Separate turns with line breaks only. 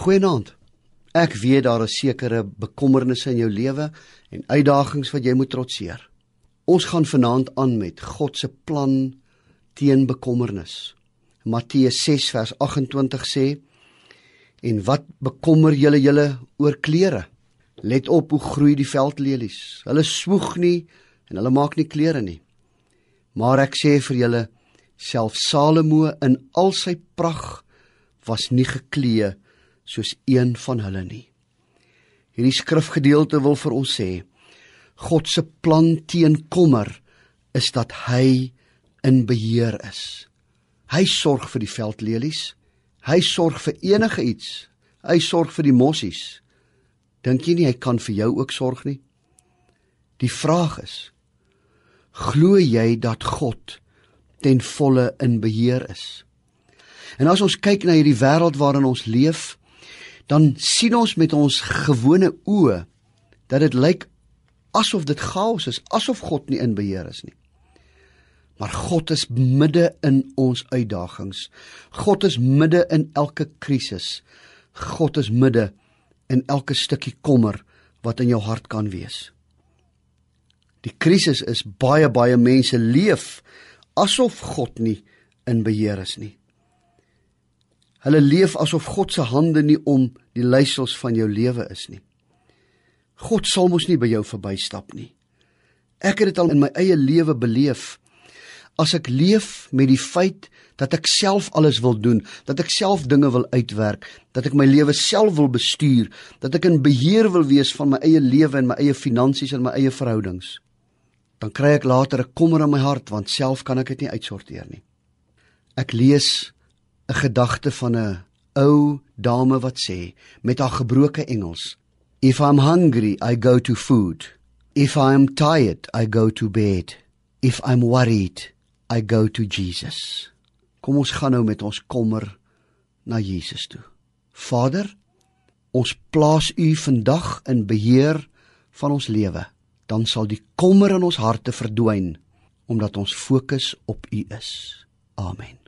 Goeienaand. Ek weet daar is sekere bekommernisse in jou lewe en uitdagings wat jy moet trotseer. Ons gaan vanaand aan met God se plan teen bekommernis. Matteus 6 vers 28 sê: En wat bekommer julle julle oor klere? Let op hoe groei die veldlelies. Hulle swoeg nie en hulle maak nie klere nie. Maar ek sê vir julle, self Salomo in al sy pragt was nie geklee soos een van hulle nie. Hierdie skrifgedeelte wil vir ons sê God se plan teen kommer is dat hy in beheer is. Hy sorg vir die veldlelies. Hy sorg vir enige iets. Hy sorg vir die mossies. Dink jy nie hy kan vir jou ook sorg nie? Die vraag is: Glo jy dat God ten volle in beheer is? En as ons kyk na hierdie wêreld waarin ons leef, dan sien ons met ons gewone oë dat dit lyk asof dit chaos is, asof God nie in beheer is nie. Maar God is midde in ons uitdagings. God is midde in elke krisis. God is midde in elke stukkie kommer wat in jou hart kan wees. Die krisis is baie baie mense leef asof God nie in beheer is nie. Hulle leef asof God se hande nie om die leiersels van jou lewe is nie. God sal mos nie by jou verbystap nie. Ek het dit al in my eie lewe beleef. As ek leef met die feit dat ek self alles wil doen, dat ek self dinge wil uitwerk, dat ek my lewe self wil bestuur, dat ek in beheer wil wees van my eie lewe en my eie finansies en my eie verhoudings, dan kry ek later 'n kommer in my hart want self kan ek dit nie uitsorteer nie. Ek lees 'n gedagte van 'n ou dame wat sê met haar gebroke Engels: If I'm hungry, I go to food. If I'm tired, I go to bed. If I'm worried, I go to Jesus. Kom ons gaan nou met ons kommer na Jesus toe. Vader, ons plaas U vandag in beheer van ons lewe. Dan sal die kommer in ons harte verdwyn omdat ons fokus op U is. Amen.